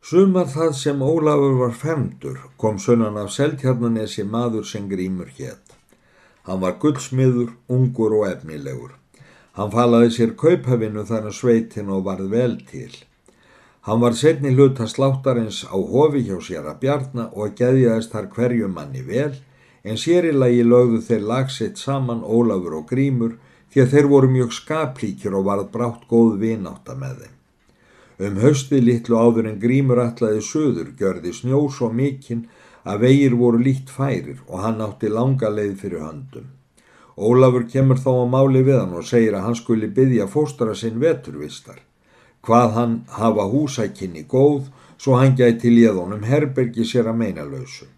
Sumar það sem Ólafur var femdur kom sunnan af Seltjarnanesi maður sem grímur hétt. Hann var guldsmiður, ungur og efnilegur. Hann falaði sér kaupafinu þar að sveitin og varð vel til. Hann var setni hluta sláttarins á hofi hjá sér að bjarna og geðjaðist þar hverju manni vel en sérilagi lögðu þeir lagsitt saman Ólafur og grímur því að þeir voru mjög skaplíkjur og varð brátt góð vináta með þeim. Um haustið litlu áður en grímur allaði söður gjörði snjó svo mikinn að vegir voru líkt færir og hann átti langa leið fyrir höndum. Ólafur kemur þá á máli við hann og segir að hann skuli byggja fóstara sinn veturvistar. Hvað hann hafa húsækinni góð svo hann gæti liðunum herbergi sér að meina lausu.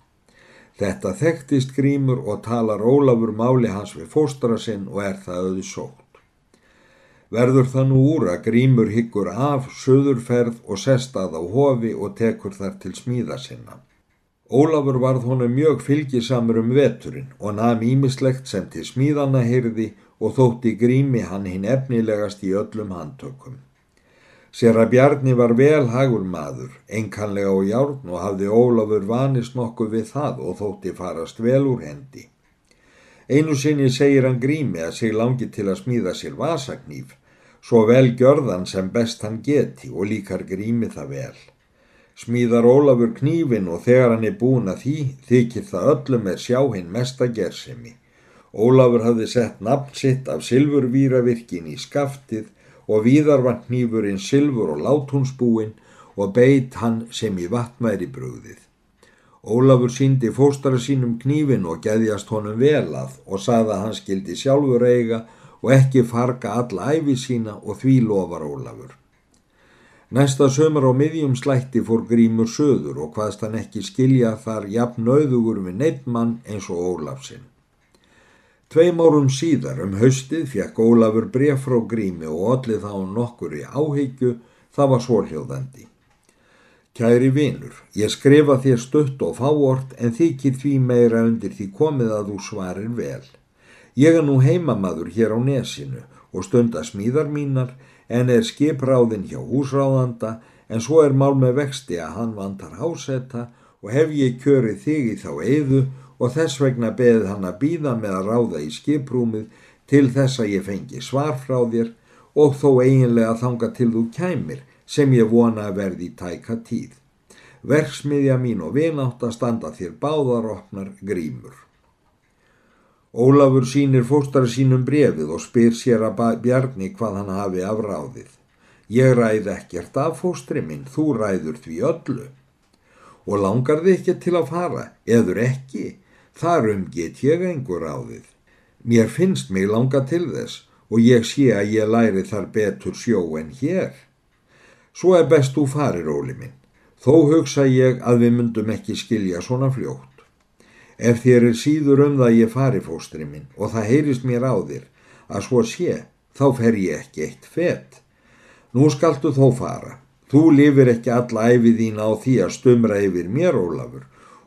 Þetta þekktist grímur og talar Ólafur máli hans við fóstara sinn og er það auði sótt. Verður það nú úr að grímur hyggur af söðurferð og sestað á hofi og tekur þar til smíða sinna. Ólafur varð honum mjög fylgisamur um veturinn og nafn ímislegt sem til smíðana heyrði og þótti grími hann hinn efnilegast í öllum handtökum. Sér að Bjarni var vel hagur maður, enkanlega og járn og hafði Ólafur vanist nokkuð við það og þótti farast vel úr hendi. Einu sinni segir hann grími að sig langi til að smíða sér vasagnýf svo vel gjörðan sem best hann geti og líkar grími það vel. Smíðar Ólafur knífin og þegar hann er búin að því þykir það öllum er sjá hinn mesta gersemi. Ólafur hafði sett nafn sitt af silfurvíravirkin í skaftið og víðar var knífurinn silfur og látúnsbúinn og beit hann sem í vatnværi brúðið. Ólafur síndi fóstara sínum knífin og gæðjast honum velað og saða hann skildi sjálfur eiga og ekki farga alla æfi sína og því lofar Ólafur. Næsta sömur á miðjum slætti fór grímur söður og hvaðst hann ekki skilja þar jafn auðugur við neittmann eins og Ólafsinn. Tveim árum síðar um haustið fekk Ólafur bref frá grími og ollið þá nokkur í áhyggju, það var svórhljóðandi. Kæri vinur, ég skrifa þér stutt og fáort en þykir því meira undir því komið að þú svarir vel. Ég er nú heimamaður hér á nesinu og stunda smíðar mínar en er skipráðin hjá húsráðanda en svo er mál með vexti að hann vantar hásetta og hef ég kjörið þig í þá eiðu og þess vegna beðið hann að býða með að ráða í skiprúmið til þess að ég fengi svar frá þér og þó eiginlega þanga til þú kæmir sem ég vona að verði tæka tíð. Verksmiðja mín og vinátt að standa þér báðaropnar grímur. Ólafur sínir fóstara sínum brefið og spyr sér að bjarni hvað hann hafi afráðið. Ég ræð ekkert af fóstri minn, þú ræður því öllu. Og langar þið ekki til að fara, eður ekki, þarum get ég einhver áðið. Mér finnst mig langa til þess og ég sé að ég læri þar betur sjó en hér. Svo er best þú farir, Óli minn. Þó hugsa ég að við myndum ekki skilja svona fljótt. Ef þér er síður um það ég fari fóstri minn og það heyrist mér á þér að svo sé, þá fer ég ekki eitt fett. Nú skaltu þó fara. Þú lifir ekki alla æfið þín á því að stumra yfir mér, Ólafur,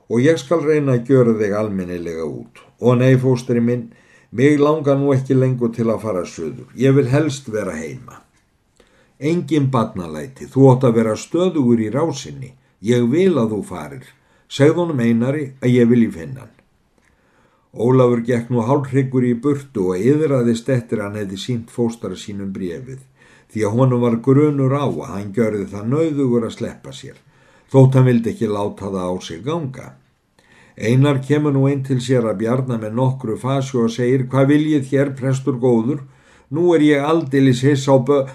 og ég skal reyna að gjöra þig almennilega út. Og nei, fóstri minn, mig langar nú ekki lengur til að fara söður. Ég vil helst vera heima. Engin badnalæti, þú ótt að vera stöðugur í rásinni. Ég vil að þú farir segð honum einari að ég vilji finna hann. Ólafur gekk nú hálfryggur í burtu og yðraðist eftir hann hefði sínt fóstara sínum brefið því að honum var grunur á að hann görði það nauðugur að sleppa sér þótt hann vildi ekki láta það á sig ganga. Einar kemur nú einn til sér að bjarna með nokkru fasi og segir hvað viljið hér prestur góður? Nú er ég aldilis hiss á bö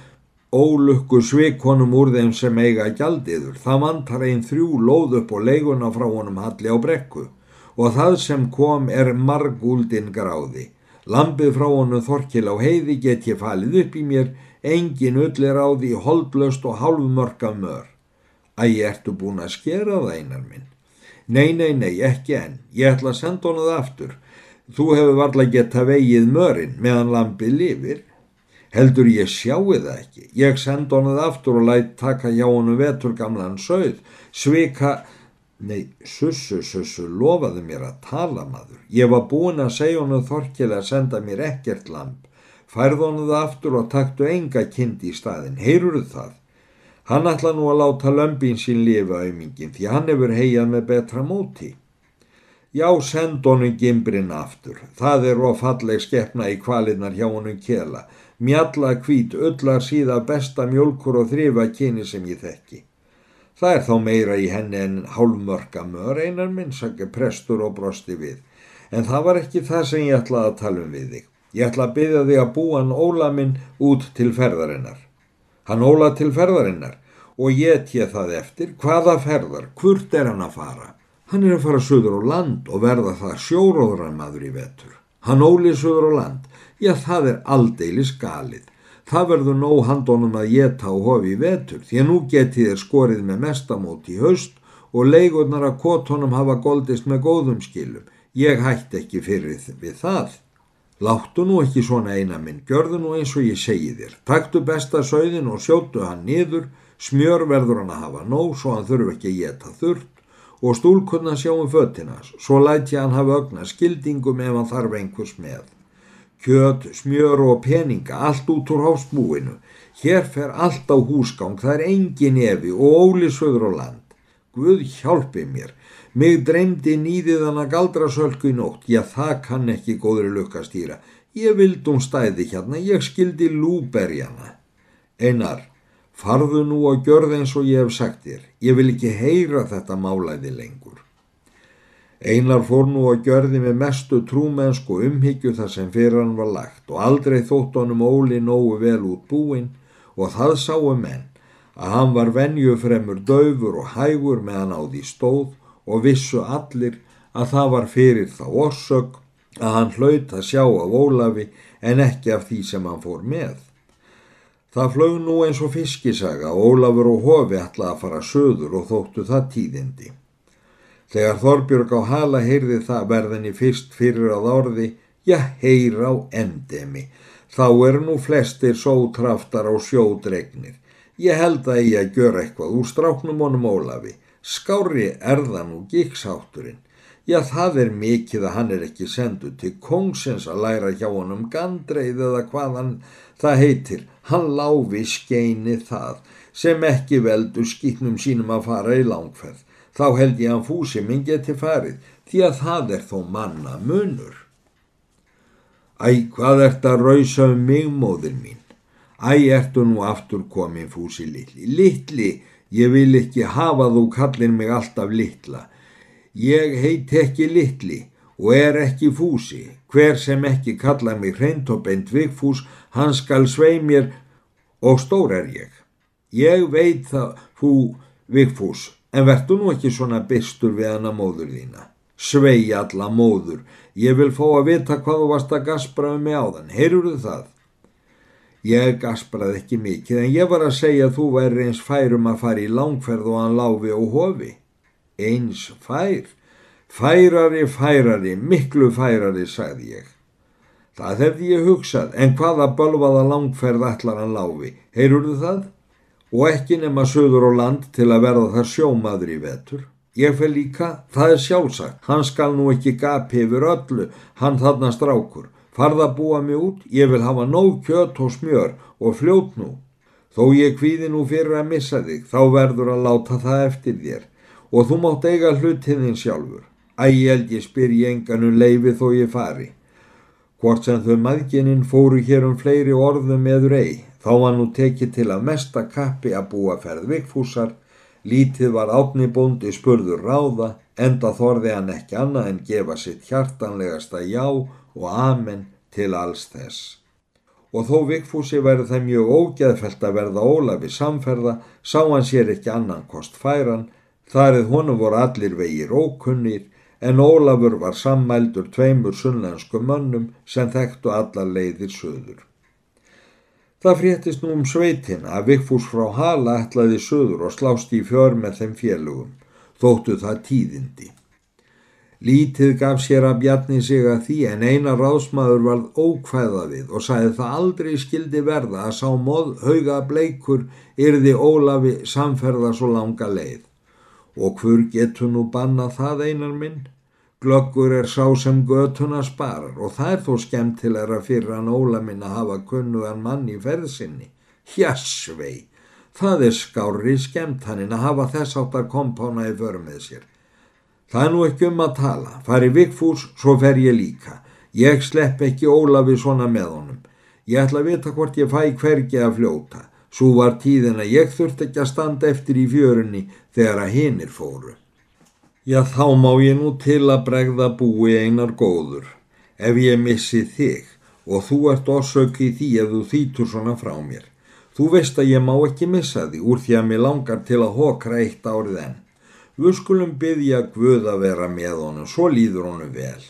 ólukku svikonum úr þeim sem eiga gjaldiður. Það vantar einn þrjú lóð upp og leiguna frá honum halli á brekku og það sem kom er margúldin gráði. Lampið frá honum þorkil á heiði get ég falið upp í mér, engin öllir á því holdlöst og halvmörka mör. Æ, ertu búin að skera það einar minn? Nei, nei, nei, ekki enn. Ég ætla að senda honum það aftur. Þú hefur varla gett að vegið mörinn meðan lampið lifir. Heldur ég sjáu það ekki. Ég send honum það aftur og lætt taka hjá honum vetur gamlan sögð. Svika, nei, sussu, sussu, lofaði mér að tala maður. Ég var búin að segja honum þorkilega að senda mér ekkert lamp. Færð honum það aftur og taktu enga kind í staðin. Heyrur það? Hann ætla nú að láta lömpin sín lifa aumingin því hann hefur hegjað með betra móti. Já, send honum gimbrin aftur. Það er ofalleg skeppna í kvalinnar hjá honum kjela. Mjalla kvít, öllar síða besta mjölkur og þrifa kyni sem ég þekki. Það er þá meira í henni en hálfmörka mör einar minn, sagði prestur og brosti við. En það var ekki það sem ég ætlaði að tala um við þig. Ég ætla að byggja þig að búa hann Óla minn út til ferðarinnar. Hann Óla til ferðarinnar og ég tjeð það eftir hvaða ferðar, hvort er hann að fara. Hann er að fara söður á land og verða það sjóróðramaður í vetur. Hann Óli söður á land, já það er aldeilis galið. Það verður nóg handónum að geta og hofi í vetur því að nú geti þér skorið með mestamót í haust og leigurnar að kotonum hafa goldist með góðum skilum. Ég hætti ekki fyrir við það. Láttu nú ekki svona eina minn, gjörðu nú eins og ég segi þér. Taktu besta sögðin og sjóttu hann niður, smjör verður hann að hafa nóg svo hann þurfu ekki að geta þurrt og stúlkunna sjá um föttinas, svo læti hann hafa ögna skildingum ef hann þarf einhvers með. Kjöt, smjör og peninga, allt út úr háspúinu. Hér fer allt á húsgang, það er engin evi og ólisöður á land. Guð hjálpi mér, mig dreymdi nýðið hann að galdra sölku í nótt, já það kann ekki góðri lukkastýra. Ég vildum stæði hérna, ég skildi lúberjana. Einar, Farðu nú og gjörð eins og ég hef sagt þér. Ég vil ekki heyra þetta málæði lengur. Einar fór nú og gjörði með mestu trúmennsku umhyggju þar sem fyrir hann var lagt og aldrei þótt honum Óli nógu vel út búinn og það sáu menn að hann var venjufremur döfur og hægur meðan á því stóð og vissu allir að það var fyrir þá orsök að hann hlaut að sjá af Ólafi en ekki af því sem hann fór með. Það flög nú eins og fiskisaga og Ólafur og Hofi ætlaði að fara söður og þóttu það tíðindi. Þegar Þorbjörg á hala heyrði það verðinni fyrst fyrir að orði, já heyr á endemi, þá er nú flestir sótraftar á sjódregnir. Ég held að ég að gjöra eitthvað úr stráknum honum Ólafi, skári erðan og gíksátturinn. Já það er mikið að hann er ekki sendu til kongsins að læra hjá honum gandreið eða hvað hann það heitir hann láfi skeini það sem ekki veldur skiknum sínum að fara í langferð. Þá held ég að fúsi minn geti farið því að það er þó manna munur. Æ, hvað ert að rausa um mig, móður mín? Æ, ertu nú aftur komin fúsi litli. Litli, ég vil ekki hafa þú kallin mig alltaf litla. Ég heit ekki litli og er ekki fúsi. Hver sem ekki kalla mig hreint og beint vikfús, hann skal svei mér og stór er ég. Ég veit það, hú, vikfús, en verður nú ekki svona byrstur við hana móður þína. Svei alla móður, ég vil fá að vita hvað þú varst að gaspra um mig áðan, heyrur það? Ég gaspraði ekki mikið, en ég var að segja að þú væri eins færum að fara í langferð og hann láfi og hofi. Eins fær? Færari, færari, miklu færari, sagði ég. Það hefði ég hugsað, en hvaða bölvaða langferð ætlar hann láfi, heyrurðu það? Og ekki nema söður og land til að verða þar sjómaður í vetur. Ég fel líka, það er sjálfsagt, hann skal nú ekki gapi yfir öllu, hann þarna strákur. Farða búa mig út, ég vil hafa nóg kjött og smjör og fljót nú. Þó ég kvíði nú fyrir að missa þig, þá verður að láta það eftir þér og þú mátt eiga hlutiðin sjálfur. Ægjeld ég spyr ég enganu leifi þó ég fari. Hvort sem þau maðgininn fóru hér um fleiri orðum eður ei, þá var nú tekið til að mesta kappi að búa ferð vikfúsar, lítið var átnibóndi spurður ráða, enda þorði hann ekki annað en gefa sitt hjartanlegasta já og amen til alls þess. Og þó vikfúsi verið það mjög ógeðfelt að verða Ólafi samferða, sá hann sér ekki annan kost færan, þarið honum voru allir vegir ókunnir, en Ólafur var sammældur tveimur sunnlensku mönnum sem þekktu alla leiðir söður. Það fréttist nú um sveitin að Vigfús frá Hala ætlaði söður og slást í fjör með þeim félugum, þóttu það tíðindi. Lítið gaf sér að bjarni sig að því en eina ráðsmaður varð ókvæða við og sæði það aldrei skildi verða að sá móð hauga bleikur yrði Ólafi samferða svo langa leið. Og hver getur nú banna það einar minn? Glöggur er sá sem götuna sparar og það er þó skemmtilegra fyrir hann Óla minn að hafa kunnugan mann í ferðsynni. Hjassvei, Það er skári skemmt hannin að hafa þess áttar kompána í för með sér. Það er nú ekki um að tala. Fari Vigfús, svo fer ég líka. Ég slepp ekki Ólafi svona með honum. Ég ætla að vita hvort ég fæ hvergi að fljóta. Svo var tíðin að ég þurfti ekki að standa eftir í fjörunni þegar að hinnir fóru. Já, þá má ég nú til að bregða búi einar góður. Ef ég missi þig og þú ert orsök í því að þú þýtur svona frá mér. Þú veist að ég má ekki missa því úr því að mér langar til að hokra eitt árið enn. Við skulum byggja Guð að vera með honum, svo líður honum vel.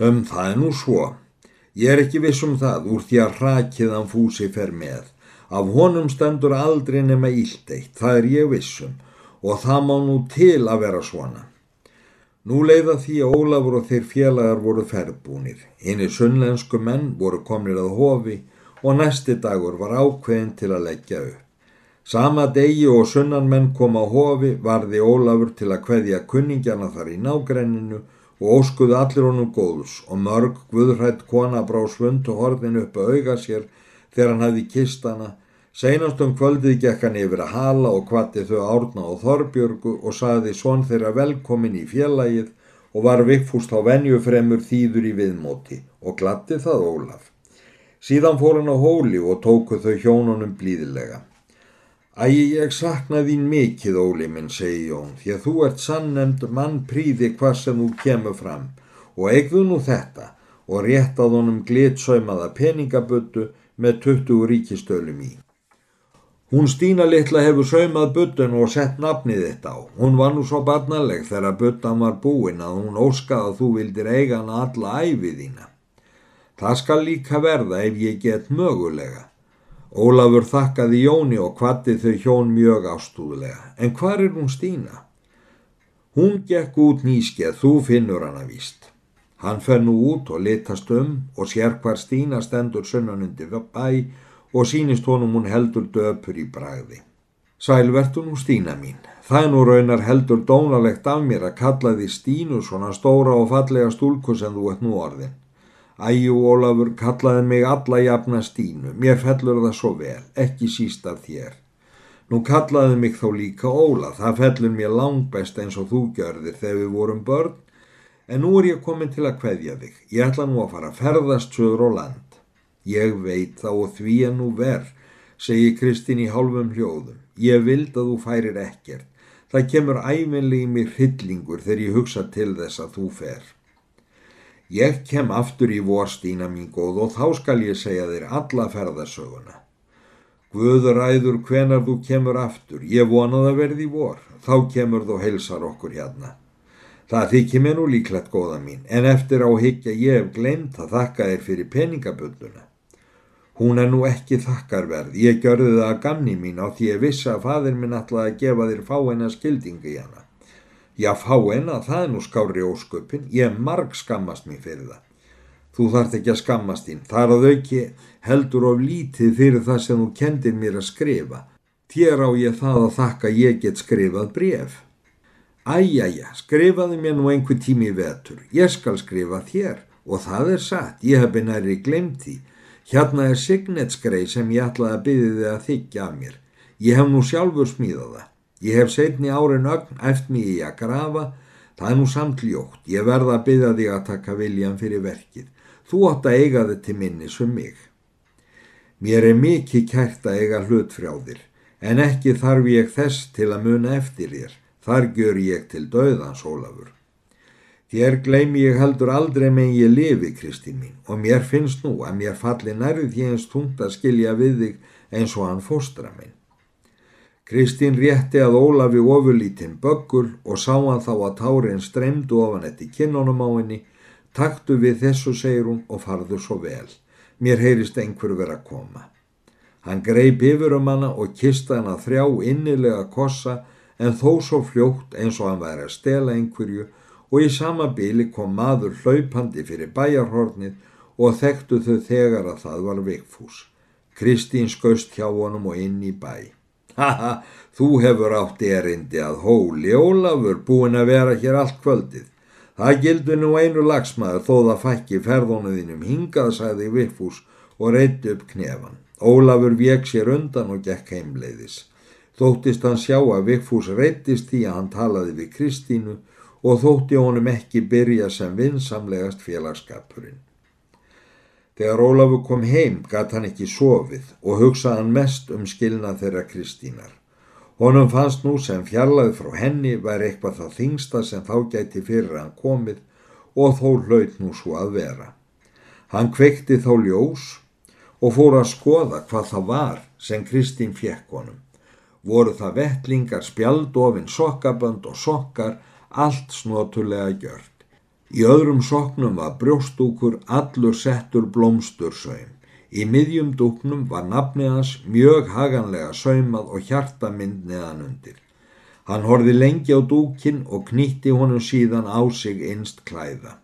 Um það nú svo. Ég er ekki viss um það úr því að hrakiðan fúsi fer með. Af honum stendur aldrei nema ílt eitt, það er ég vissum og það má nú til að vera svona. Nú leiða því að Ólafur og þeir félagar voru ferðbúnir. Hinn í sunnlensku menn voru komnir að hofi og næsti dagur var ákveðin til að leggja upp. Sama degi og sunnanmenn kom á hofi varði Ólafur til að hveðja kunningjana þar í nágrenninu og óskuðu allir honum góðs og mörg guðrætt kona brá svund og horðin upp að auga sér þegar hann hafði kistana. Seinast um kvöldið gekk hann yfir að hala og kvatti þau árna og Þorbjörgu og saði svon þeirra velkomin í fjellægið og var vikfúst á venjufremur þýður í viðmóti og glatti það Ólaf. Síðan fór hann á hóli og tóku þau hjónunum blíðilega. Ægi ég sakna þín mikið, Óli minn, segi Jón, því að þú ert sannemd mann príði hvað sem þú kemur fram og eigðu nú þetta og réttað honum glitsaumaða peningabötu með 20 ríkistölum í. Hún Stína litla hefur saumað bötun og sett nafnið þetta á. Hún var nú svo barnaleg þegar bötan var búin að hún óskaði að þú vildir eiga hana alla æfið þína. Það skal líka verða ef ég get mögulega. Ólafur þakkaði Jóni og kvatti þau hjón mjög ástúðlega. En hvar er hún Stína? Hún gekk út nýskeið, þú finnur hana víst. Hann fer nú út og litast um og sér hvar Stína stendur sunnanundi bæ og sínist honum hún heldur döpur í bragði. Sælvertu nú Stína mín. Það nú raunar heldur dónalegt af mér að kalla því Stínu svona stóra og fallega stúlku sem þú ert nú orðin. Æjú Ólafur kallaði mig alla jafna Stínu, mér fellur það svo vel, ekki síst af þér. Nú kallaði mig þá líka Óla, það fellur mér langbest eins og þú gjörðir þegar við vorum börn, en nú er ég komin til að kveðja þig. Ég ætla nú að fara að ferðast söður og land. Ég veit þá og því að nú verð, segi Kristín í hálfum hljóðum. Ég vild að þú færir ekkert. Það kemur æfinlega í mér hryllingur þegar ég hugsa til þess að þú fer. Ég kem aftur í vorstína mín góð og þá skal ég segja þér alla ferðarsöguna. Guður æður hvenar þú kemur aftur, ég vonað að verði í vor, þá kemur þú heilsar okkur hérna. Það þykir mér nú líklegt góða mín, en eftir á higgja ég hef glemt að þakka þér fyrir peningabölduna. Hún er nú ekki þakkarverð, ég gjörði það að gamni mín á því ég vissi að fadir minn ætlaði að gefa þér fáina skildingu í hana. Já, fá eina, það er nú skári ósköpin, ég marg skammast mér fyrir það. Þú þart ekki að skammast þín, þar að auki heldur of lítið fyrir það sem þú kendir mér að skrifa. Þér á ég það að þakka ég get skrifað bref. Æjæja, skrifaði mér nú einhver tími vetur, ég skal skrifa þér og það er satt, ég hef beinari glemt því. Hérna er signetsgrei sem ég ætlaði að byggja þið að þykja af mér. Ég hef nú sjálfur smíðað það. Ég hef setni árin ögn eftir mig í að grafa, það er nú samt ljótt, ég verða að byggja þig að taka viljan fyrir verkið. Þú átt að eiga þið til minnis um mig. Mér er mikið kært að eiga hlut frá þér, en ekki þarf ég þess til að muna eftir þér. Þar gjör ég til döðans, Ólafur. Þér gleymi ég heldur aldrei með ég lifi, Kristín mín, og mér finnst nú að mér falli nærið því eins tungt að skilja við þig eins og hann fóstra minn. Kristín rétti að Ólafi ofurlítinn böggul og sá hann þá að tárin streymdu ofan eftir kinnunum á henni. Taktu við þessu, segir hún, og farðu svo vel. Mér heyrist einhver vera að koma. Hann greip yfir um hana og kista hann að þrjá innilega kossa en þó svo fljótt eins og hann væri að stela einhverju og í sama bíli kom maður hlaupandi fyrir bæjarhornið og þekktu þau þegar að það var vikfús. Kristín skaust hjá honum og inn í bæ. Haha, þú hefur átt erindi að hóli Ólafur búin að vera hér allt kvöldið. Það gildur nú einu lagsmaður þó það fækki ferðónuðinum hingað, sagði Viffús og reytti upp knefan. Ólafur vek sér undan og gekk heimleiðis. Þóttist hann sjá að Vigfús reyttist því að hann talaði við Kristínu og þótti honum ekki byrja sem vinsamlegast félagskapurinn. Þegar Ólafur kom heim gatt hann ekki sofið og hugsaði hann mest um skilna þeirra Kristínar. Honum fannst nú sem fjallaði frá henni væri eitthvað það þingsta sem þá gæti fyrir hann komið og þó hlaut nú svo að vera. Hann kveikti þá ljós og fór að skoða hvað það var sem Kristín fjekk honum. Voru það vettlingar, spjaldofin, sokkabönd og sokkar allt snotulega gjört. Í öðrum soknum var brjóstúkur allur settur blómstursaum. Í miðjum dúknum var nafnið hans mjög haganlega saumað og hjartamind neðan undir. Hann horfi lengi á dúkin og knýtti honum síðan á sig einst klæða.